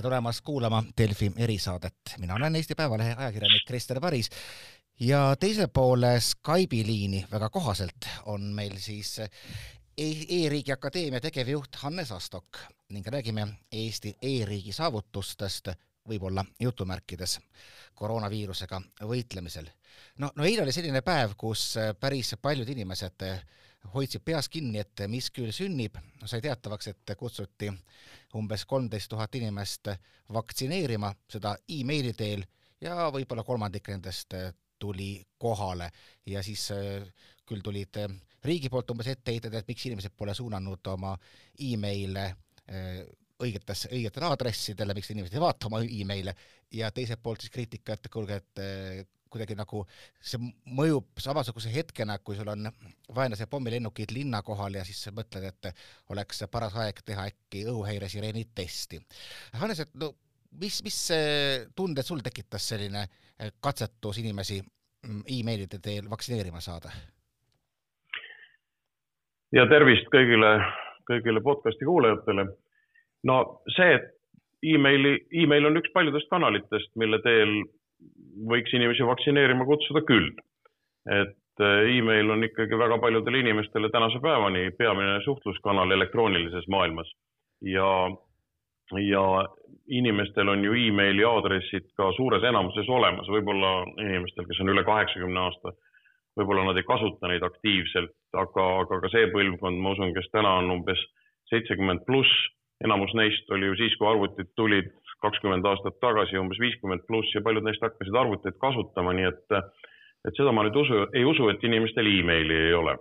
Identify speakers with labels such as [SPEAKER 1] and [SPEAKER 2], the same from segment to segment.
[SPEAKER 1] tere tulemast kuulama Delfi erisaadet. mina olen Eesti Päevalehe ajakirjanik Krister Paris ja teisel pool Skype'i liini väga kohaselt on meil siis E-riigi Akadeemia tegevjuht Hannes Astok ning räägime Eesti e-riigi saavutustest võib-olla jutumärkides koroonaviirusega võitlemisel. no, no eile oli selline päev, kus päris paljud inimesed hoidsid peas kinni, et mis küll sünnib, sai teatavaks, et kutsuti umbes kolmteist tuhat inimest vaktsineerima, seda emaili teel ja võib-olla kolmandik nendest tuli kohale. Ja siis äh, küll tulid äh, riigi poolt umbes etteheited, et miks inimesed pole suunanud oma emaile äh, õigetesse, õigetele aadressidele, miks inimesed ei vaata oma emaile. Ja teiselt poolt siis kriitika, et kuulge, et kuidagi nagu see mõjub samasuguse hetkena, kui sul on vaenlase pommilennukid linna kohal ja siis mõtled, et oleks paras aeg teha äkki õhuhäiresireeni testi. Hannes, et no mis, mis tunded sul tekitas selline katsetus inimesi mm, emailide teel vaktsineerima saada?
[SPEAKER 2] ja tervist kõigile, kõigile podcasti kuulajatele. no see, et emaili, email on üks paljudest kanalitest, mille teel võiks inimesi vaktsineerima kutsuda küll. et äh, email on ikkagi väga paljudele inimestele tänase päevani peamine suhtluskanal elektroonilises maailmas ja, ja inimestel on ju emaili aadressid ka suures enamuses olemas, võib-olla inimestel, kes on üle kaheksakümne aasta, võib-olla nad ei kasuta neid aktiivselt, aga, aga ka see põlvkond, ma usun, kes täna on umbes seitsekümmend pluss, enamus neist oli ju siis, kui arvutid tulid kakskümmend aastat tagasi umbes viiskümmend pluss ja paljud neist hakkasid arvuteid kasutama, nii et, et seda ma nüüd usu, ei usu, et inimestel emaili ei ole.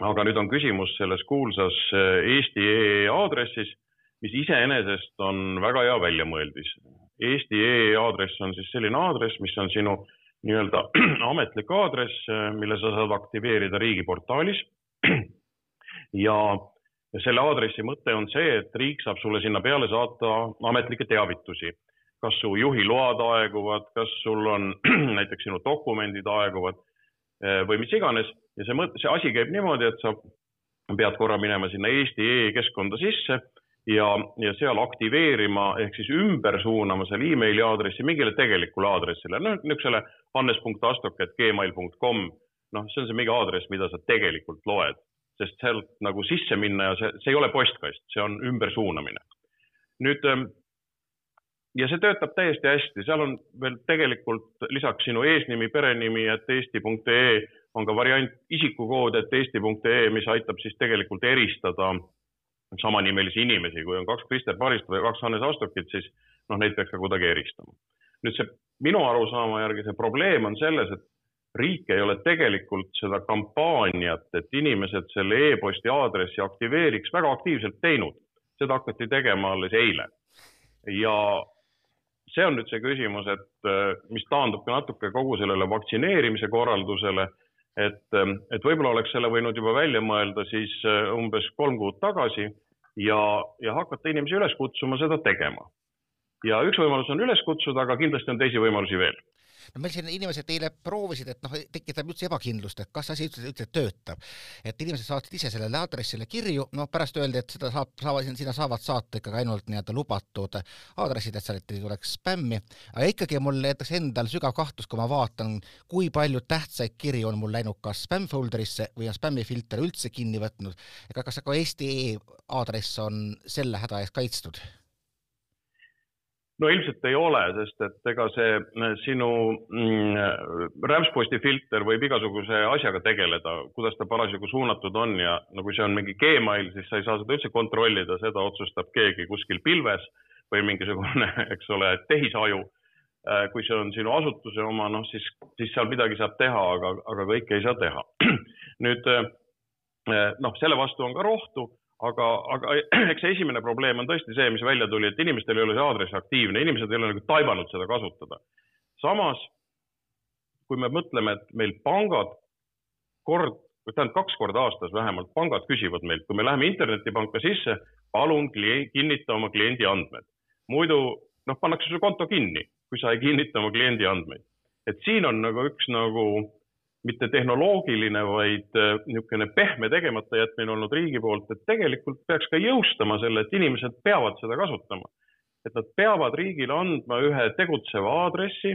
[SPEAKER 2] aga nüüd on küsimus selles kuulsas eh, Eesti EE aadressis, mis iseenesest on väga hea väljamõeldis. Eesti EE aadress on siis selline aadress, mis on sinu nii-öelda ametlik aadress, eh, mille sa saad aktiveerida riigiportaalis ja ja selle aadressi mõte on see, et riik saab sulle sinna peale saata ametlikke teavitusi. kas su juhiload aeguvad, kas sul on näiteks sinu dokumendid aeguvad eh, või mis iganes. Ja see mõte, see asi käib niimoodi, et sa pead korra minema sinna Eesti e-keskkonda sisse ja, ja seal aktiveerima ehk siis ümber suunama selle emaili aadressi mingile tegelikule aadressile, noh niisugusele hannes.astok.gmail.com, noh, see on see mingi aadress, mida sa tegelikult loed sest sealt nagu sisse minna ja see, see ei ole postkast, see on ümbersuunamine. nüüd ähm, ja see töötab täiesti hästi, seal on veel tegelikult lisaks sinu eesnimi, perenimi, et eesti.ee on ka variant isikukood, et eesti.ee, mis aitab siis tegelikult eristada samanimelisi inimesi, kui on kaks Krister Parist või kaks Hannes Astokit, siis noh, neid peaks ka kuidagi eristama. nüüd see minu arusaama järgi see probleem on selles, et riik ei ole tegelikult seda kampaaniat, et inimesed selle e-posti aadressi aktiveeriks, väga aktiivselt teinud. seda hakati tegema alles eile. ja see on nüüd see küsimus, et mis taandub ka natuke kogu sellele vaktsineerimise korraldusele, et, et võib-olla oleks selle võinud juba välja mõelda siis umbes kolm kuud tagasi ja, ja hakata inimesi üles kutsuma seda tegema. ja üks võimalus on üles kutsuda, aga kindlasti on teisi võimalusi veel
[SPEAKER 1] no meil siin inimesed eile proovisid, et noh, tekitab üldse ebakindlust, et kas asi üldse, üldse töötab. et inimesed saatsid ise sellele aadressile kirju, noh pärast öeldi, et seda saab, saavad, sinna saavad saata ikkagi ainult nii-öelda lubatud aadressid, et sealt ei tuleks spämmi, aga ikkagi mul näiteks endal sügav kahtlus, kui ma vaatan, kui palju tähtsaid kirju on mul läinud kas spämm folder'isse või on spämmifilter üldse kinni võtnud, ega kas ka Eesti aadress on selle häda eest kaitstud?
[SPEAKER 2] No ilmselt ei ole, sest et ega see äh, sinu mm, rämpsposti filter võib igasuguse asjaga tegeleda, kuidas ta parasjagu suunatud on ja no kui see on mingi Gmail, siis sa ei saa seda üldse kontrollida, seda otsustab keegi kuskil pilves või mingisugune, eks ole, tehisaju. Äh, kui see on sinu asutuse oma, noh siis, siis seal midagi saab teha, aga, aga kõike ei saa teha. nüüd äh, noh, selle vastu on ka rohtu aga, aga eks see esimene probleem on tõesti see, mis välja tuli, et inimestel ei ole see aadress aktiivne, inimesed ei ole nagu taibanud seda kasutada. samas, kui me mõtleme, et meil pangad kord, tähendab kaks korda aastas vähemalt, pangad küsivad meilt, kui me läheme internetipanka sisse, palun klient, kinnita oma kliendi andmed. muidu noh, pannakse su konto kinni, kui sa ei kinnita oma kliendi andmeid. et siin on nagu üks nagu mitte tehnoloogiline, vaid äh, niisugune pehme tegemata jätmine olnud riigi poolt, et tegelikult peaks ka jõustama selle, et inimesed peavad seda kasutama. et nad peavad riigile andma ühe tegutseva aadressi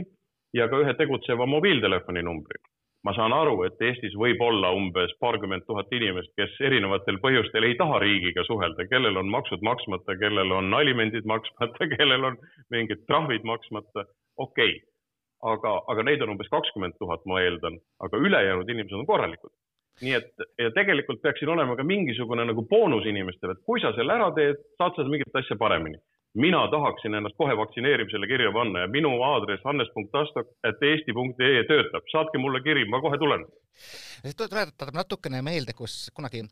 [SPEAKER 2] ja ka ühe tegutseva mobiiltelefoni numbri. ma saan aru, et Eestis võib olla umbes paarkümmend tuhat inimest, kes erinevatel põhjustel ei taha riigiga suhelda, kellel on maksud maksmata, kellel on alimendid maksmata, kellel on mingid trahvid maksmata, okei okay. Aga, aga neid on umbes kakskümmend tuhat, ma eeldan, aga ülejäänud inimesed on korralikud. Nii et ja tegelikult peaks siin olema ka mingisugune nagu boonus inimestele, et kui sa selle ära teed, saad sa mingit asja paremini. Mina tahaksin ennast kohe vaktsineerimisele kirja panna ja minu aadress hannes.astok.eesti.ee töötab, saatke mulle kiri, ma kohe tulen
[SPEAKER 1] tuletab natukene meelde, kus kunagi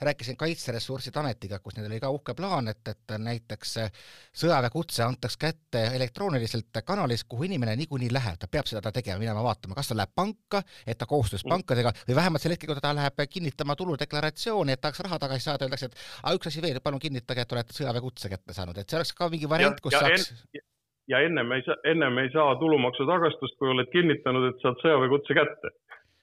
[SPEAKER 1] rääkisin Kaitseressursside Ametiga, kus neil oli ka uhke plaan, et, et näiteks sõjaväekutse antaks kätte elektrooniliselt kanalis, kuhu inimene niikuinii läheb, ta peab seda tegema, minema vaatama, kas ta läheb panka, et ta koostöös mm. pankadega või vähemalt sel hetkel, kui ta läheb kinnitama tuludeklaratsiooni, et tahaks raha tagasi saada, öeldakse, et aga üks asi veel, palun kinnitage, et olete sõjaväekutse kätte saanud, et see oleks ka mingi variant, kus ja, saaks en
[SPEAKER 2] ja ennem ei saa, ennem ei saa tulumaksu tagastust, kui oled kinnitanud, et saad sõjaväekutse kätte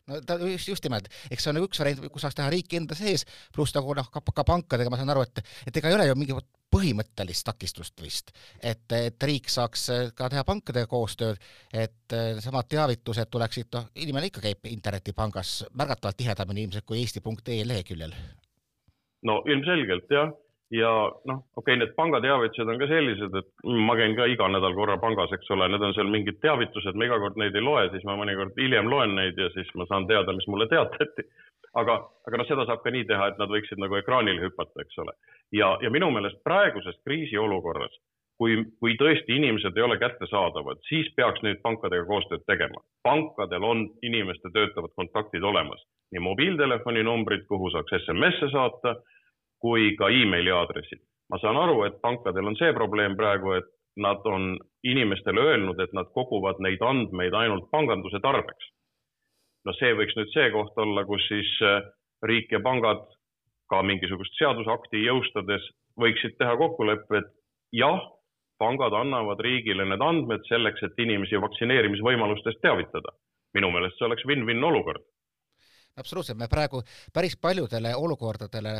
[SPEAKER 1] no ta just, just nimelt, eks see on üks variant, kus saaks teha riiki enda sees, pluss nagu noh, ka, ka pankadega ma saan aru, et, et ega ei ole ju mingit põhimõttelist takistust vist, et, et riik saaks ka teha pankadega koostööd, et samad teavitused tuleksid, noh, inimene ikka käib internetipangas märgatavalt tihedamini ilmselt kui eesti.ee leheküljel.
[SPEAKER 2] no ilmselgelt jah ja noh, okei okay,, need pangateavitused on ka sellised, et ma käin ka iga nädal korra pangas, eks ole, need on seal mingid teavitused, ma iga kord neid ei loe, siis ma mõnikord hiljem loen neid ja siis ma saan teada, mis mulle teatati. aga, aga noh, seda saab ka nii teha, et nad võiksid nagu ekraanile hüpata, eks ole. ja, ja minu meelest praeguses kriisiolukorras, kui, kui tõesti inimesed ei ole kättesaadavad, siis peaks nüüd pankadega koostööd tegema. pankadel on inimeste töötavad kontaktid olemas, nii mobiiltelefoni numbrid, kuhu saaks SMS-e saata kui ka emaili aadressid. ma saan aru, et pankadel on see probleem praegu, et nad on inimestele öelnud, et nad koguvad neid andmeid ainult panganduse tarbeks. no see võiks nüüd see koht olla, kus siis äh, riik ja pangad ka mingisugust seadusakti jõustades võiksid teha kokkuleppe, et jah, pangad annavad riigile need andmed selleks, et inimesi vaktsineerimisvõimalustest teavitada. minu meelest see oleks win-win olukord
[SPEAKER 1] absoluutselt, me praegu päris paljudele olukordadele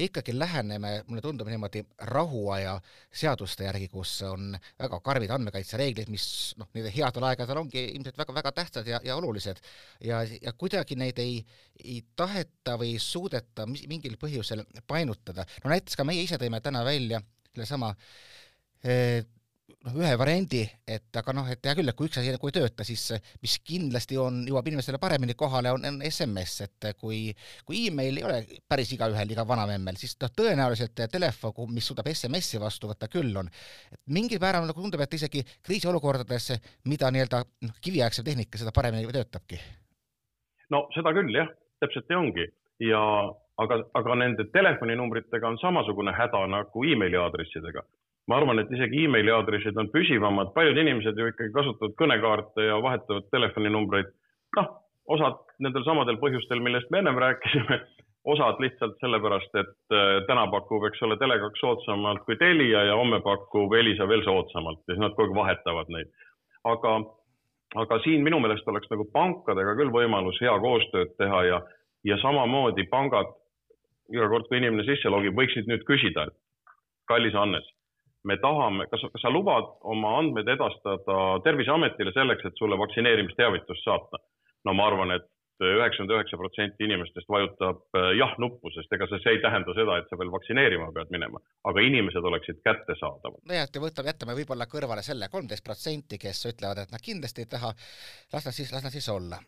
[SPEAKER 1] ikkagi läheneme, mulle tundub niimoodi rahuaja seaduste järgi, kus on väga karmid andmekaitsereeglid, mis noh, nende headel aegadel ongi ilmselt väga-väga tähtsad ja, ja olulised ja, ja kuidagi neid ei, ei taheta või suudeta mingil põhjusel painutada. no näiteks ka meie ise tõime täna välja sellesama eh, noh, ühe variandi, et aga noh, et hea küll, et kui üks asi nagu ei tööta, siis mis kindlasti on, jõuab inimestele paremini kohale, on, on SMS, et kui, kui email ei ole päris igaühel, iga vanamemmel, siis noh, tõenäoliselt telefon, mis suudab SMS-i vastu võtta, küll on. et mingil määral nagu tundub, et isegi kriisiolukordades, mida nii-öelda noh, kiviaegse tehnika, seda paremini töötabki.
[SPEAKER 2] no seda küll jah, täpselt nii ongi ja aga, aga nende telefoninumbritega on samasugune häda nagu emaili aadressidega ma arvan, et isegi emaili aadressid on püsivamad, paljud inimesed ju ikkagi kasutavad kõnekaarte ja vahetavad telefoninumbreid. noh, osad nendel samadel põhjustel, millest me ennem rääkisime, osad lihtsalt sellepärast, et äh, täna pakub, eks ole, Tele2 soodsamalt kui Telia ja homme pakub Elisa veel soodsamalt ja siis nad kogu aeg vahetavad neid. aga, aga siin minu meelest oleks nagu pankadega küll võimalus hea koostööd teha ja, ja samamoodi pangad iga kord, kui inimene sisse logib, võiksid nüüd küsida, et kallis Hannes me tahame, kas, kas sa lubad oma andmed edastada Terviseametile selleks, et sulle vaktsineerimisteavitust saata? no ma arvan, et üheksakümmend üheksa protsenti inimestest vajutab äh, jah nuppu, sest ega see, see ei tähenda seda, et sa veel vaktsineerima pead minema, aga inimesed oleksid kättesaadavad.
[SPEAKER 1] nojah, et võtame, jätame võib-olla kõrvale selle kolmteist protsenti, kes ütlevad, et nad kindlasti ei taha, las nad siis, las nad siis olla.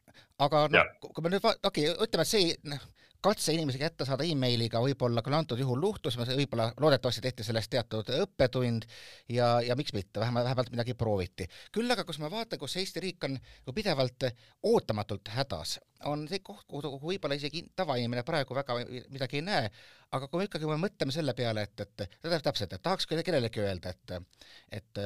[SPEAKER 1] aga noh, kui me nüüd, okei okay,, ütleme, et see noh, katse inimesi kätte saada emailiga võib-olla küll antud juhul luhtus, võib-olla loodetavasti tehti sellest teatud õppetund ja, ja miks mitte, vähemalt, vähemalt midagi prooviti. küll aga, kus ma vaatan, kus Eesti riik on pidevalt ootamatult hädas, on see koht, kuhu võib-olla isegi tavainimene praegu väga midagi ei näe, aga kui me ikkagi mõtleme selle peale, et, et täpselt, et tahaks kellelegi öelda, et, et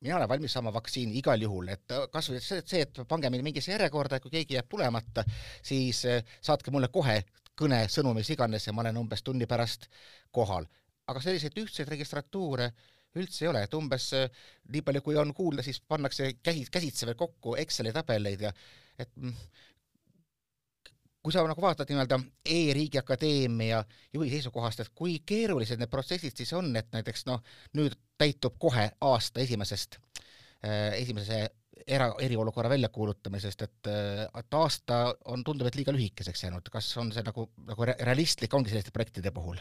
[SPEAKER 1] mina olen valmis saama vaktsiini igal juhul, et kas või see, et pange mind mingisse järjekorda, kui keegi jääb tulemata, siis saatke mulle kohe kõne, sõnum, mis iganes ja ma olen umbes tunni pärast kohal. aga selliseid ühtseid registratuure üldse ei ole, et umbes äh, nii palju, kui on kuulda, siis pannakse käsi, käsitsi veel kokku Exceli tabeleid ja et mm, kui sa nagu vaatad nii-öelda E-riigi akadeemia juhi seisukohast, et kui keerulised need protsessid siis on, et näiteks noh, nüüd täitub kohe aasta esimesest, esimese era, eriolukorra väljakuulutamisest, et, et aasta on, tundub, et liiga lühikeseks jäänud, kas on see nagu, nagu realistlik ongi selliste projektide puhul?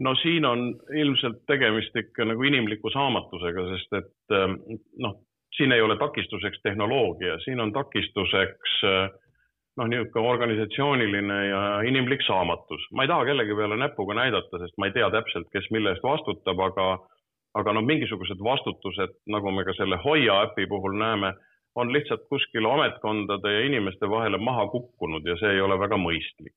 [SPEAKER 2] no siin on ilmselt tegemist ikka nagu inimliku saamatusega, sest et noh, siin ei ole takistuseks tehnoloogia, siin on takistuseks noh, niisugune organisatsiooniline ja inimlik saamatus. ma ei taha kellegi peale näpuga näidata, sest ma ei tea täpselt, kes mille eest vastutab, aga aga noh, mingisugused vastutused, nagu me ka selle Hoia äpi puhul näeme, on lihtsalt kuskil ametkondade ja inimeste vahele maha kukkunud ja see ei ole väga mõistlik.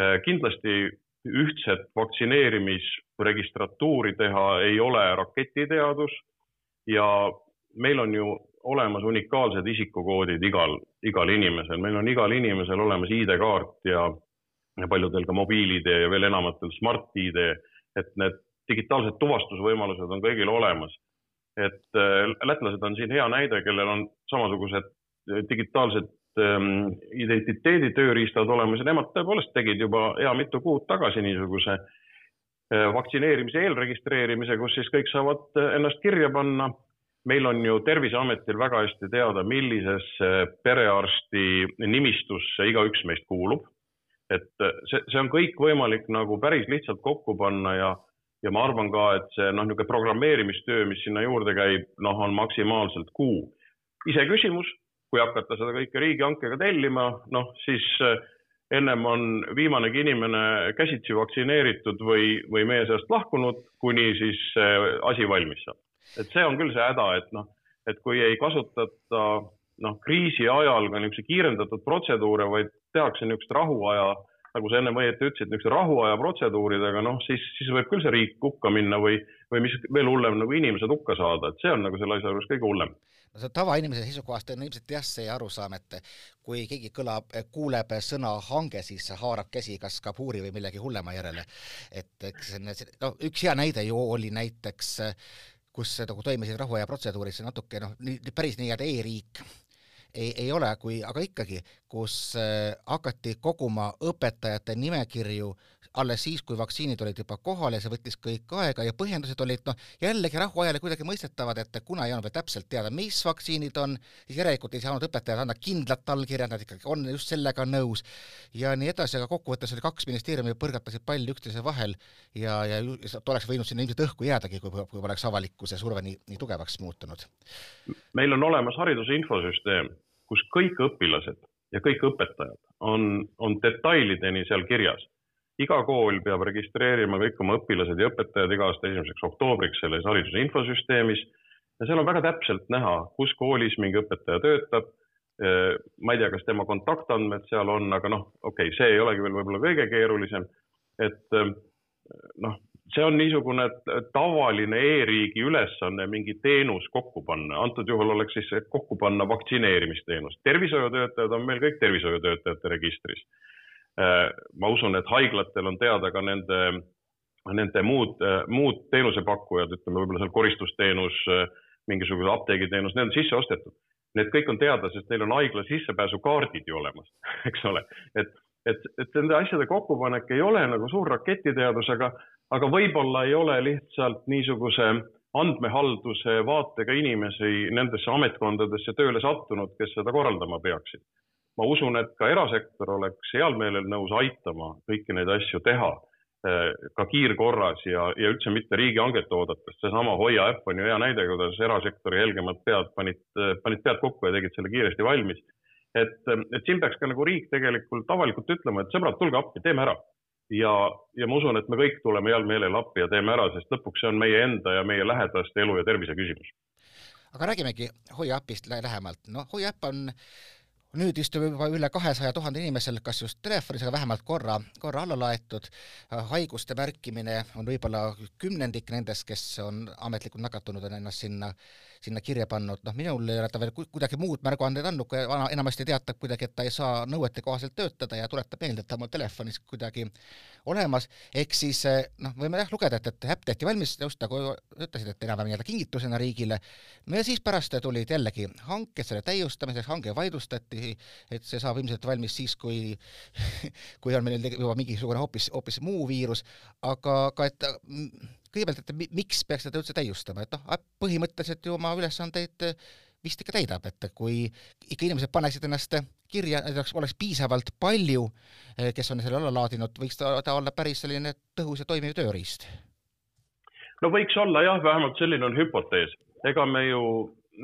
[SPEAKER 2] Äh, kindlasti ühtset vaktsineerimisregistratuuri teha ei ole raketiteadus ja meil on ju olemas unikaalsed isikukoodid igal, igal inimesel, meil on igal inimesel olemas ID-kaart ja, ja paljudel ka mobiil-ID ja veel enamatel Smart-ID, et need digitaalsed tuvastusvõimalused on kõigil olemas. et äh, lätlased on siin hea näide, kellel on samasugused äh, digitaalsed ähm, identiteedi tööriistad olemas ja nemad tõepoolest tegid juba hea mitu kuud tagasi niisuguse äh, vaktsineerimise eelregistreerimise, kus siis kõik saavad ennast kirja panna. meil on ju Terviseametil väga hästi teada, millisesse perearsti nimistusse igaüks meist kuulub. et see, see on kõik võimalik nagu päris lihtsalt kokku panna ja ja ma arvan ka, et see noh, niisugune programmeerimistöö, mis sinna juurde käib, noh, on maksimaalselt kuu. iseküsimus, kui hakata seda kõike riigihankega tellima, noh, siis eh, ennem on viimanegi inimene käsitsi vaktsineeritud või, või meie seast lahkunud, kuni siis asi valmis saab. et see on küll see häda, et noh, et kui ei kasutata noh, kriisi ajal ka niisuguseid kiirendatud protseduure, vaid tehakse niisugust rahuaja nagu sa enne õieti ütlesid, niisuguse rahuaja protseduuridega, noh, siis, siis võib küll see riik hukka minna või, või mis veel hullem, nagu inimesed hukka saada, et see on nagu selle asja juures kõige hullem
[SPEAKER 1] no see tavainimese seisukohast on ilmselt jah, see arusaam, et kui keegi kõlab, kuuleb sõna hange, siis haarab käsi kas kabuuri või millegi hullema järele. et eks no üks hea näide ju oli näiteks kus nagu toimisid rahuaja protseduurid, see natuke noh, päris nii-öelda e-riik ei, ei ole, kui, aga ikkagi, kus äh, hakati koguma õpetajate nimekirju alles siis, kui vaktsiinid olid juba kohal ja see võttis kõik aega ja põhjendused olid noh, jällegi rahuajale kuidagi mõistetavad, et kuna ei olnud veel täpselt teada, mis vaktsiinid on, siis järelikult ei saanud õpetajad anda kindlat allkirja, nad ikkagi on just sellega nõus ja nii edasi, aga kokkuvõttes oli kaks ministeeriumi põrgatasid palli üksteise vahel ja, ja oleks võinud sinna ilmselt õhku jäädagi, kui, kui poleks avalikkuse surve nii, nii tugevaks muutunud.
[SPEAKER 2] meil on olemas hariduse infosüsteem, kus kõik õpilased ja kõik õpetajad on, on detailideni seal kirjas iga kool peab registreerima kõik oma õpilased ja õpetajad iga aasta esimeseks oktoobriks selles hariduse infosüsteemis ja seal on väga täpselt näha, kus koolis mingi õpetaja töötab. ma ei tea, kas tema kontaktandmed seal on, aga noh, okei okay,, see ei olegi veel võib-olla kõige keerulisem. et noh, see on niisugune tavaline e-riigi ülesanne mingi teenus kokku panna, antud juhul oleks siis kokku panna vaktsineerimisteenus. tervishoiutöötajad on meil kõik tervishoiutöötajate registris Äh, ma usun, et haiglatel on teada ka nende, nende muud, muud teenusepakkujad, ütleme võib-olla seal koristusteenus, mingisuguse apteegiteenus, need on sisse ostetud. Need kõik on teada, sest neil on haigla sissepääsukaardid ju olemas, eks ole, et, et, et nende asjade kokkupanek ei ole nagu suur raketiteadus, aga, aga võib-olla ei ole lihtsalt niisuguse andmehalduse vaatega inimesi nendesse ametkondadesse tööle sattunud, kes seda korraldama peaksid ma usun, et ka erasektor oleks heal meelel nõus aitama kõiki neid asju teha eh, ka kiirkorras ja, ja üldse mitte riigihangete oodates. seesama Hoia äpp on ju hea näide, kuidas erasektori helgemad pead panid, panid pead kokku ja tegid selle kiiresti valmis. et, et siin peaks ka nagu riik tegelikult avalikult ütlema, et sõbrad, tulge appi, teeme ära. Ja, ja ma usun, et me kõik tuleme heal meelel appi ja teeme ära, sest lõpuks see on meie enda ja meie lähedaste elu ja tervise küsimus.
[SPEAKER 1] aga räägimegi Hoia äpist lähemalt. noh, Hoia äpp on nüüd istub juba üle kahesaja tuhande inimesel kas just telefonis, aga vähemalt korra, korra alla laetud. haiguste märkimine on võib-olla kümnendik nendest, kes on ametlikult nakatunud, on ennast sinna sinna kirja pannud, noh, minul ei ole ta veel kuidagi muud märguanded andnud, kui enamasti teatab kuidagi, et ta ei saa nõuete kohaselt töötada ja tuletab meelde, et ta on mul telefonis kuidagi olemas, ehk siis eh, noh, võime jah lugeda, et, et äpp tehti valmis just nagu ütlesid, et enam-vähem nii-öelda kingitusena riigile, no ja siis pärast tulid jällegi hanked selle täiustamiseks, hange vaidlustati, et see saab ilmselt valmis siis, kui kui on meil juba mingisugune hoopis, hoopis muu viirus, aga ka et kõigepealt, et miks peaks seda üldse täiustama, et noh, põhimõtteliselt ju oma ülesandeid vist ikka täidab, et kui ikka inimesed paneksid ennast kirja, oleks, oleks piisavalt palju, kes on selle alla laadinud, võiks ta, ta olla päris selline tõhus ja toimiv tööriist.
[SPEAKER 2] no võiks olla jah, vähemalt selline on hüpotees. ega me ju,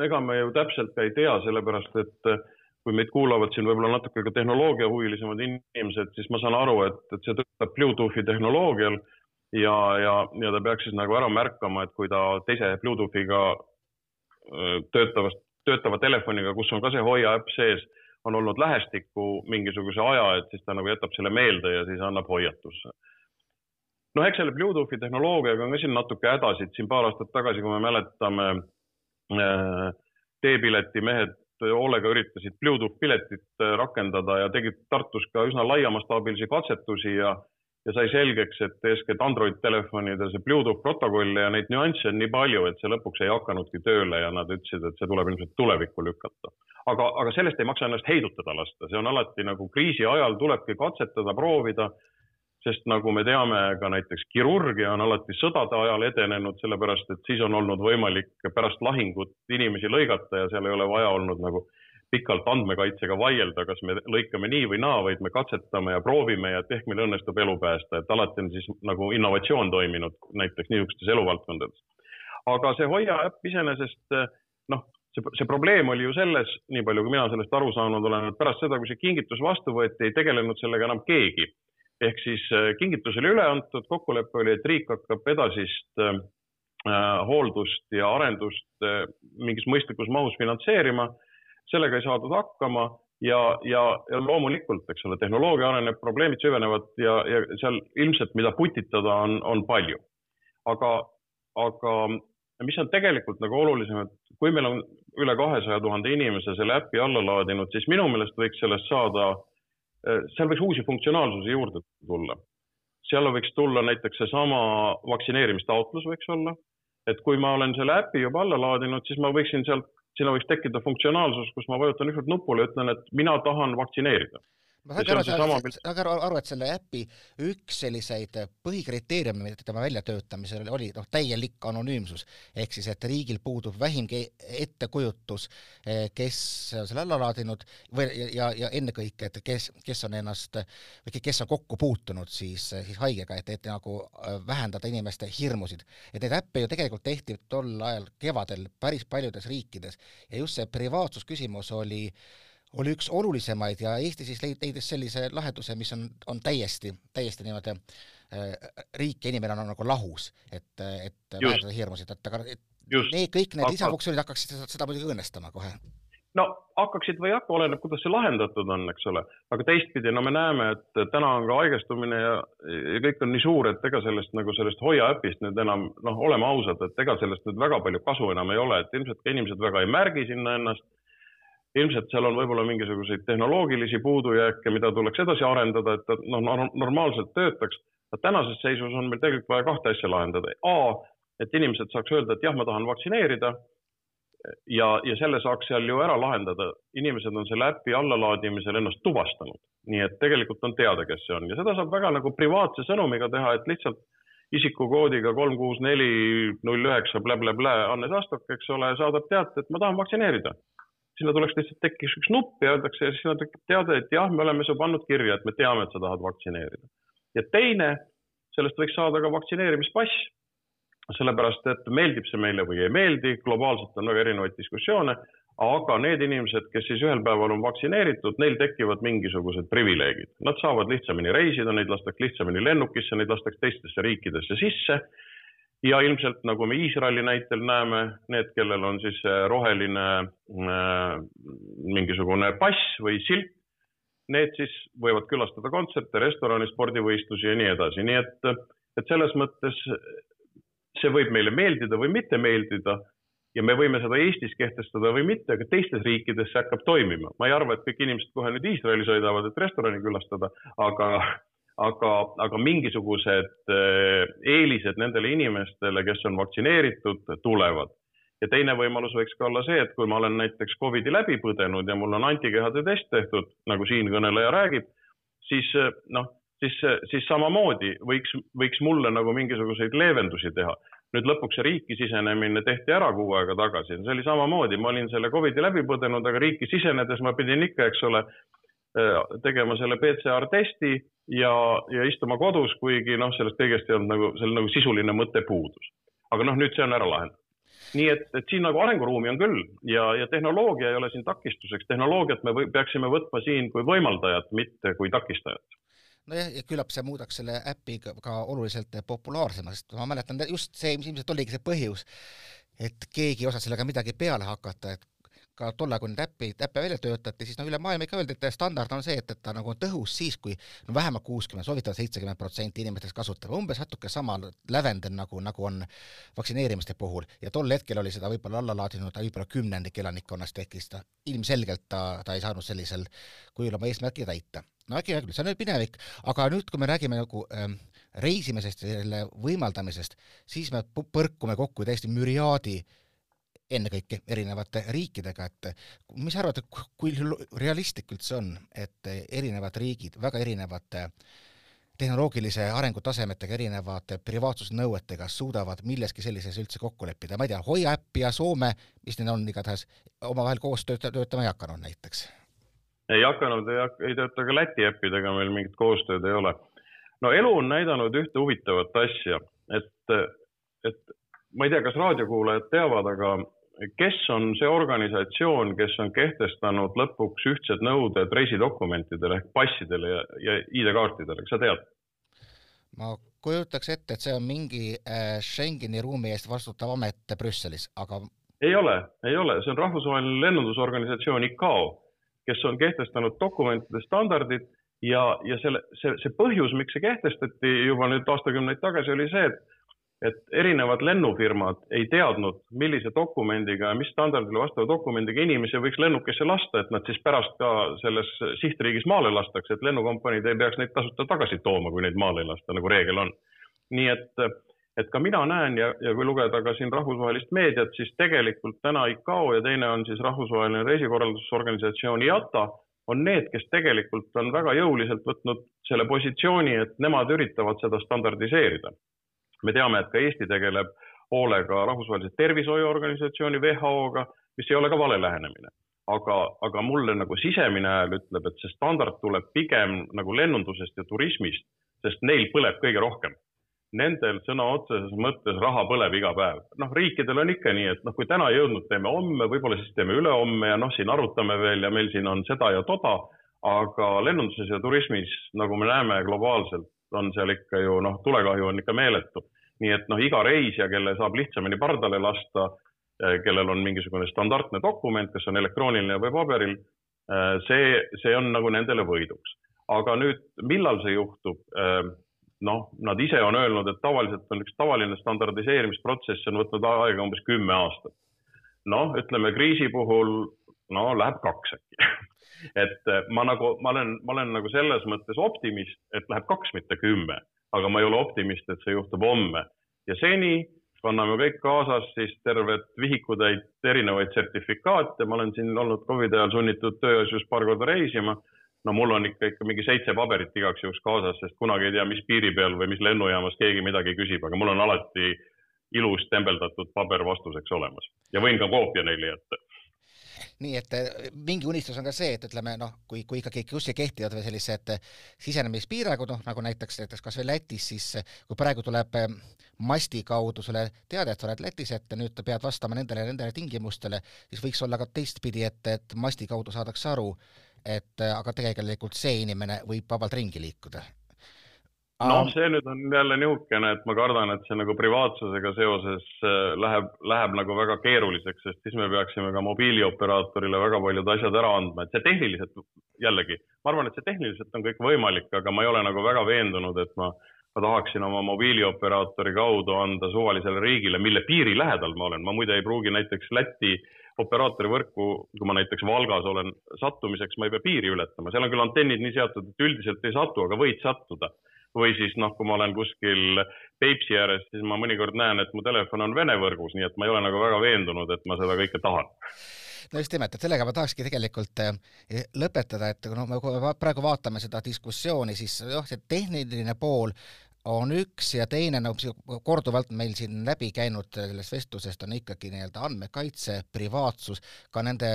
[SPEAKER 2] ega me ju täpselt ka ei tea, sellepärast et kui meid kuulavad siin võib-olla natuke ka tehnoloogiahuvilisemaad inimesed, siis ma saan aru, et, et see töötab Bluetoothi tehnoloogial ja, ja, ja ta peaks siis nagu ära märkama, et kui ta teise Bluetoothiga töötavast, töötava telefoniga, kus on ka see Hoia äpp sees, on olnud lähestikku mingisuguse aja, et siis ta nagu jätab selle meelde ja siis annab hoiatuse. noh, eks selle Bluetoothi tehnoloogiaga on ka siin natuke hädasid, siin paar aastat tagasi, kui me mäletame äh,, teepileti mehed hoolega üritasid Bluetooth piletit rakendada ja tegid Tartus ka üsna laiamastaabilisi katsetusi ja ja sai selgeks, et eeskätt Android telefonide see Bluetooth protokoll ja neid nüansse on nii palju, et see lõpuks ei hakanudki tööle ja nad ütlesid, et see tuleb ilmselt tulevikku lükata. aga, aga sellest ei maksa ennast heidutada lasta, see on alati nagu kriisi ajal tulebki katsetada, proovida, sest nagu me teame, ka näiteks kirurgia on alati sõdade ajal edenenud, sellepärast et siis on olnud võimalik pärast lahingut inimesi lõigata ja seal ei ole vaja olnud nagu pikalt andmekaitsega vaielda, kas me lõikame nii või naa, vaid me katsetame ja proovime ja ehk meil õnnestub elu päästa, et alati on siis nagu innovatsioon toiminud näiteks niisugustes eluvaldkondades. aga see Hoia äpp iseenesest noh, see, see probleem oli ju selles, nii palju kui mina sellest aru saanud olen, et pärast seda, kui see kingitus vastu võeti, ei tegelenud sellega enam keegi. Ehk siis äh, kingitus oli üle antud, kokkulepe oli, et riik hakkab edasist äh, hooldust ja arendust äh, mingis mõistlikus mahus finantseerima sellega ei saadud hakkama ja, ja, ja loomulikult, eks ole, tehnoloogia areneb, probleemid süvenevad ja, ja seal ilmselt, mida putitada on, on palju. aga, aga mis on tegelikult nagu olulisem, et kui meil on üle kahesaja tuhande inimese selle äpi alla laadinud, siis minu meelest võiks sellest saada, seal võiks uusi funktsionaalsusi juurde tulla. seal võiks tulla näiteks seesama vaktsineerimistaotlus võiks olla, et kui ma olen selle äpi juba alla laadinud, siis ma võiksin sealt sinna võiks tekkida funktsionaalsus, kus ma vajutan ükskord nupule ütlen, et mina tahan vaktsineerida
[SPEAKER 1] ma saan aru, sa saad aru, et selle äpi üks selliseid põhikriteeriume tema väljatöötamisel oli noh, täielik anonüümsus, ehk siis et riigil puudub vähimgi ettekujutus, eh, kes selle alla laadinud või ja, ja ennekõike, et kes, kes on ennast või kes on kokku puutunud siis, siis haigega, et, et nagu äh, vähendada inimeste hirmusid. et neid äppe ju tegelikult tehti tol ajal kevadel päris paljudes riikides. Ja just see privaatsusküsimus oli äh, oli üks olulisemaid ja Eesti siis leidis sellise lahenduse, mis on, on täiesti, täiesti niimoodi äh, riik ja inimene on nagu lahus, et, et vähendada hirmusid, et aga et need, kõik need lisafunktsioonid hakkaksid seda, seda muidugi õnnestama kohe.
[SPEAKER 2] No hakkaksid või ei hakka, oleneb, kuidas see lahendatud on, eks ole. aga teistpidi, no me näeme, et täna on ka haigestumine ja, ja kõik on nii suur, et ega sellest nagu sellest Hoia äpist nüüd enam, noh, oleme ausad, et ega sellest nüüd väga palju kasu enam ei ole, et ilmselt ka inimesed väga ei märgi sinna ennast ilmselt seal on võib-olla mingisuguseid tehnoloogilisi puudujääke, mida tuleks edasi arendada, et ta noh, normaalselt töötaks. tänases seisus on meil tegelikult vaja kahte asja lahendada. A, et inimesed saaks öelda, et jah, ma tahan vaktsineerida ja, ja selle saaks seal ju ära lahendada. inimesed on selle äpi allalaadimisel ennast tuvastanud, nii et tegelikult on teada, kes see on ja seda saab väga nagu privaatse sõnumiga teha, et lihtsalt isikukoodiga kolm, kuus, neli, null, üheksa, blä-blä-blä, Anne Sastok, eks ole, saadab teate, et ma tahan vaktsineerida sinna tuleks lihtsalt tekkis üks nupp ja öeldakse ja siis sinna tekib teade, et jah, me oleme su pannud kirja, et me teame, et sa tahad vaktsineerida. ja teine, sellest võiks saada ka vaktsineerimispass, sellepärast et meeldib see meile või ei meeldi, globaalselt on väga erinevaid diskussioone, aga need inimesed, kes siis ühel päeval on vaktsineeritud, neil tekivad mingisugused privileegid. Nad saavad lihtsamini reisida, neid lastakse lihtsamini lennukisse, neid lastakse teistesse riikidesse sisse ja ilmselt nagu me Iisraeli näitel näeme, need, kellel on siis roheline äh, mingisugune pass või silt, need siis võivad külastada kontserte, restorani, spordivõistlusi ja nii edasi, nii et, et selles mõttes see võib meile meeldida või mitte meeldida ja me võime seda Eestis kehtestada või mitte, aga teistes riikides see hakkab toimima. ma ei arva, et kõik inimesed kohe nüüd Iisraeli sõidavad, et restorani külastada, aga aga, aga mingisugused eh, eelised nendele inimestele, kes on vaktsineeritud, tulevad. ja teine võimalus võiks ka olla see, et kui ma olen näiteks Covidi läbi põdenud ja mul on antikehade test tehtud, nagu siinkõneleja räägib, siis eh, noh, siis, siis samamoodi võiks, võiks mulle nagu mingisuguseid leevendusi teha. nüüd lõpuks see riiki sisenemine tehti ära kuu aega tagasi, see oli samamoodi, ma olin selle Covidi läbi põdenud, aga riiki sisenedes ma pidin ikka, eks ole, tegema selle PCR testi ja, ja istuma kodus, kuigi noh, sellest kõigest ei olnud nagu, seal nagu sisuline mõte puudus. aga noh, nüüd see on ära lahendatud. Nii et, et siin nagu arenguruumi on küll ja, ja tehnoloogia ei ole siin takistuseks, tehnoloogiat me või, peaksime võtma siin kui võimaldajat, mitte kui takistajat.
[SPEAKER 1] Nojah, ja küllap see muudaks selle äpi ka, ka oluliselt populaarsemaks, sest ma mäletan just see ilmselt oligi see põhjus, et keegi ei osanud sellega midagi peale hakata, et ka tolle, kui neid äppi, äppe välja töötati, siis no üle maailma ikka öeldi, et standard on see, et, et ta nagu on tõhus siis, kui no vähemalt kuuskümmend, soovitavalt seitsekümmend protsenti inimestest kasutab, umbes natuke sama lävendil nagu, nagu on vaktsineerimiste puhul. Ja tol hetkel oli seda võib-olla alla laadinud võib-olla kümnendik elanikkonnast ehk siis ta ilmselgelt ta, ta ei saanud sellisel kujul oma eesmärki täita. no äkki küll, see on nüüd minevik, aga nüüd, kui me räägime nagu ähm, reisimisest ja selle võimaldamisest, siis me põrkume kokku täiesti müriaadi äh, ennekõike erinevate riikidega, et mis arvad, kui realistlik üldse on, et erinevad riigid väga erinevate tehnoloogilise arengutasemetega, erinevate privaatsusnõuetega suudavad milleski sellises üldse kokku leppida, ma ei tea, Hoia äpp ja Soome, mis neil on igatahes, omavahel koos tööta-, töötama ei hakanud näiteks?
[SPEAKER 2] ei hakanud, ei tööta ka Läti äppidega, meil mingit koostööd ei ole. no elu on näidanud ühte huvitavat asja, et, et ma ei tea, kas raadiokuulajad teavad, aga kes on see organisatsioon, kes on kehtestanud lõpuks ühtsed nõuded reisidokumentidele ehk passidele ja, ja ID-kaartidele, kas sa tead?
[SPEAKER 1] ma kujutaks ette, et see on mingi äh, Schengeni ruumi eest vastutav amet Brüsselis, aga
[SPEAKER 2] ei ole, ei ole, see on rahvusvaheline lennundusorganisatsioon ICAO, kes on kehtestanud dokumentide standardid ja, ja selle, see, see põhjus, miks see kehtestati juba nüüd aastakümneid tagasi, oli see, et et erinevad lennufirmad ei teadnud, millise dokumendiga ja mis standardile vastava dokumendiga inimesi võiks lennukisse lasta, et nad siis pärast ka selles sihtriigis maale lastakse, et lennukompaniid ei peaks neid tasuta tagasi tooma, kui neid maale ei lasta, nagu reegel on. nii et, et ka mina näen ja, ja kui lugeda ka siin rahvusvahelist meediat, siis tegelikult täna ICAO ja teine on siis rahvusvaheline reisikorraldusorganisatsioon IATA on need, kes tegelikult on väga jõuliselt võtnud selle positsiooni, et nemad üritavad seda standardiseerida me teame, et ka Eesti tegeleb hoolega Rahvusvahelise Tervishoiuorganisatsiooni WHO-ga, mis ei ole ka vale lähenemine. aga, aga mulle nagu sisemine hääl ütleb, et see standard tuleb pigem nagu lennundusest ja turismist, sest neil põleb kõige rohkem. Nendel sõna otseses mõttes raha põleb iga päev. noh, riikidel on ikka nii, et noh, kui täna ei jõudnud, teeme homme, võib-olla siis teeme ülehomme ja noh, siin arutame veel ja meil siin on seda ja toda, aga lennunduses ja turismis, nagu me näeme globaalselt, on seal ikka ju noh, tulekahju on ikka meeletu nii et noh, iga reisija, kelle saab lihtsamini pardale lasta, eh, kellel on mingisugune standardne dokument, kas on elektrooniline või paberil, eh, see, see on nagu nendele võiduks. aga nüüd, millal see juhtub? Eh, noh, nad ise on öelnud, et tavaliselt on üks tavaline standardiseerimisprotsess on võtnud aega umbes kümme aastat. noh, ütleme kriisi puhul, no läheb kaks äkki et ma nagu, ma olen, ma olen nagu selles mõttes optimist, et läheb kaks, mitte kümme aga ma ei ole optimist, et see juhtub homme. ja seni kanname kõik kaasas siis tervet vihikutäit erinevaid sertifikaate, ma olen siin olnud Covidi ajal sunnitud tööasjus paar korda reisima. no mul on ikka, ikka mingi seitse paberit igaks juhuks kaasas, sest kunagi ei tea, mis piiri peal või mis lennujaamas keegi midagi küsib, aga mul on alati ilus tembeldatud paber vastuseks olemas ja võin ka koopia neile jätta
[SPEAKER 1] nii et eh, mingi unistus on ka see, et ütleme noh, kui, kui ikkagi kuskil kehtivad veel sellised eh, sisenemispiirangud, noh nagu näiteks, näiteks kasvõi Lätis, siis eh, kui praegu tuleb masti kaudu sulle teade, et sa oled Lätis, et nüüd pead vastama nendele ja nendele tingimustele, siis võiks olla ka teistpidi, et, et masti kaudu saadakse aru, et aga tegelikult see inimene võib vabalt ringi liikuda
[SPEAKER 2] noh, see nüüd on jälle niisugune, et ma kardan, et see nagu privaatsusega seoses äh, läheb, läheb nagu väga keeruliseks, sest siis me peaksime ka mobiilioperaatorile väga paljud asjad ära andma, et see tehniliselt jällegi, ma arvan, et see tehniliselt on kõik võimalik, aga ma ei ole nagu väga veendunud, et ma, ma tahaksin oma mobiilioperaatori kaudu anda suvalisele riigile, mille piiri lähedal ma olen, ma muide ei pruugi näiteks Läti operaatori võrku, kui ma näiteks Valgas olen, sattumiseks ma ei pea piiri ületama, seal on küll antennid nii seatud, et üldiselt ei satu, aga võid sattuda või siis noh, kui ma olen kuskil Peipsi ääres, siis ma mõnikord näen, et mu telefon on Vene võrgus, nii et ma ei ole nagu väga veendunud, et ma seda kõike tahan.
[SPEAKER 1] No just nimelt, et sellega ma tahakski tegelikult eh, lõpetada, et no me praegu vaatame seda diskussiooni, siis jah, see tehniline pool on üks ja teine, no korduvalt meil siin läbi käinud sellest vestlusest on ikkagi nii-öelda andmekaitse, privaatsus, ka nende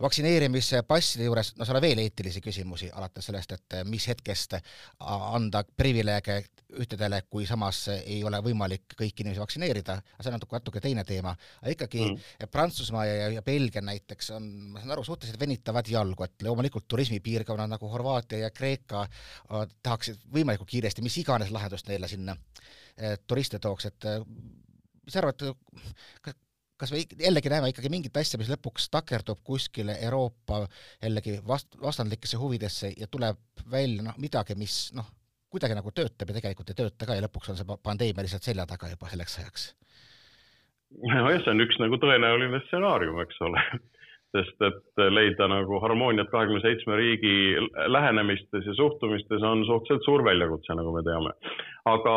[SPEAKER 1] vaktsineerimispasside juures, no seal on veel eetilisi küsimusi, alates sellest, et mis hetkest anda privileege ühtedele, kui samas ei ole võimalik kõiki inimesi vaktsineerida, aga see on natuke, natuke teine teema. aga ikkagi mm. Prantsusmaa ja, ja Belgia näiteks on, ma saan aru, suhteliselt venitavad jalgu, et loomulikult turismipiirkonnad nagu Horvaatia ja Kreeka tahaksid võimalikult kiiresti mis iganes lahendust neile sinna äh, turiste tooks, et äh, mis sa arvad, kas me jällegi näeme ikkagi mingit asja, mis lõpuks takerdub kuskile Euroopa jällegi vast-, vastandlikesse huvidesse ja tuleb välja noh, midagi, mis noh, kuidagi nagu töötab ja tegelikult ei tööta ka ja lõpuks on see pandeemia lihtsalt selja taga juba selleks ajaks?
[SPEAKER 2] nojah, see on üks nagu tõenäoline stsenaarium, eks ole sest et leida nagu harmooniat kahekümne seitsme riigi lähenemistes ja suhtumistes on suhteliselt suur väljakutse, nagu me teame. aga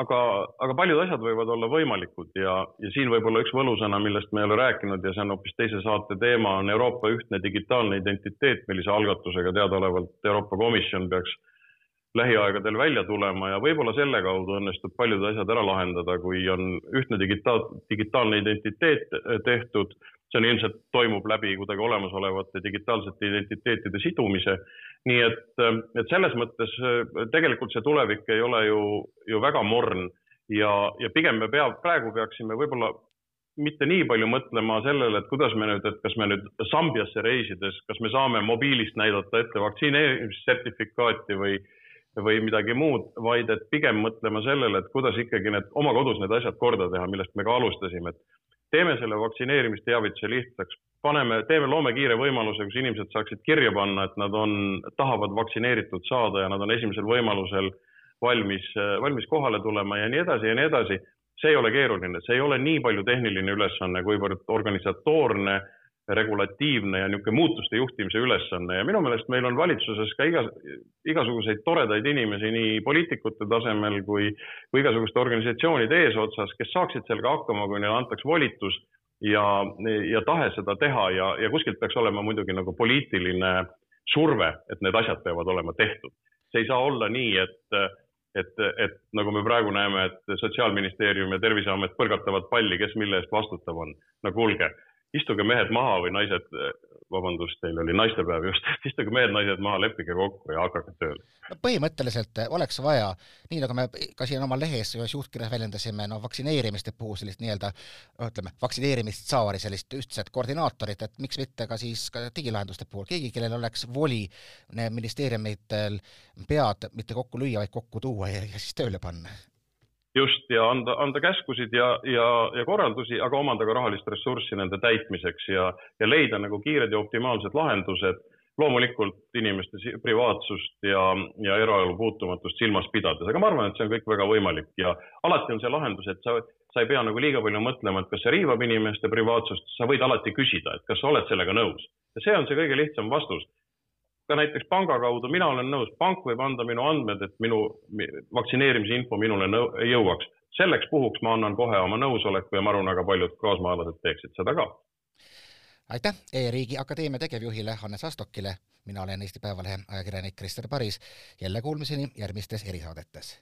[SPEAKER 2] aga, aga paljud asjad võivad olla võimalikud ja, ja siin võib-olla üks võlusõna, millest me ei ole rääkinud ja see on hoopis teise saate teema, on Euroopa ühtne digitaalne identiteet, millise algatusega teadaolevalt Euroopa Komisjon peaks lähiaegadel välja tulema ja võib-olla selle kaudu õnnestub paljud asjad ära lahendada, kui on ühtne digitaal, digitaalne identiteet tehtud see on ilmselt toimub läbi kuidagi olemasolevate digitaalsete identiteetide sidumise. Nii et, et selles mõttes tegelikult see tulevik ei ole ju, ju väga morn. Ja, ja pigem me pea, praegu peaksime võib-olla mitte nii palju mõtlema sellele, et kuidas me nüüd, et kas me nüüd Sambiasse reisides, kas me saame mobiilist näidata ette vaktsineerimissertifikaati või, või midagi muud, vaid et pigem mõtlema sellele, et kuidas ikkagi need oma kodus need asjad korda teha, millest me ka alustasime, et teeme selle vaktsineerimisteavituse lihtsaks, paneme, teeme, loome kiire võimaluse, kus inimesed saaksid kirja panna, et nad on, tahavad vaktsineeritud saada ja nad on esimesel võimalusel valmis, valmis kohale tulema ja nii edasi ja nii edasi. see ei ole keeruline, see ei ole nii palju tehniline ülesanne, kuivõrd organisatoorne regulatiivne ja niisugune muutuste juhtimise ülesanne ja minu meelest meil on valitsuses ka igas, igasuguseid toredaid inimesi nii poliitikute tasemel kui, kui igasuguste organisatsioonide eesotsas, kes saaksid sellega hakkama, kui neile antaks volitus ja, ja tahe seda teha ja, ja kuskilt peaks olema muidugi nagu poliitiline surve, et need asjad peavad olema tehtud. see ei saa olla nii, et et, et nagu me praegu näeme, et Sotsiaalministeerium ja Terviseamet põrgatavad palli, kes mille eest vastutav on. no kuulge istuge mehed maha või naised, vabandust, teil oli naistepäev just, istuge mehed-naised maha, leppige kokku ja hakake tööle.
[SPEAKER 1] no põhimõtteliselt oleks vaja, nii nagu me ka siin oma lehes ühes juhtkirjas väljendasime, no vaktsineerimiste puhul sellist nii-öelda ütleme, vaktsineerimistsaari, sellist ühtset koordinaatorit, et miks mitte ka siis ka digilahenduste puhul, keegi, kellel oleks voli ministeeriumitel pead mitte kokku lüüa, vaid kokku tuua ja, ja siis tööle panna
[SPEAKER 2] just ja anda, anda käskusid ja, ja, ja korraldusi, aga omada ka rahalist ressurssi nende täitmiseks ja, ja leida nagu kiired ja optimaalsed lahendused. loomulikult inimeste privaatsust ja, ja eraelu puutumatust silmas pidades, aga ma arvan, et see on kõik väga võimalik ja alati on see lahendus, et sa, sa ei pea nagu liiga palju mõtlema, et kas see riivab inimeste privaatsust, sa võid alati küsida, et kas sa oled sellega nõus. Ja see on see kõige lihtsam vastus ka näiteks panga kaudu, mina olen nõus, pank võib anda minu andmed, et minu vaktsineerimise info minule jõuaks. selleks puhuks ma annan kohe oma nõusoleku ja ma arvan, väga paljud kaasmaalased teeksid seda ka.
[SPEAKER 1] aitäh E-riigi Akadeemia tegevjuhile Hannes Astokile, mina olen Eesti Päevalehe ajakirjanik Krister Paris, jälle kuulmiseni järgmistes erisaadetes.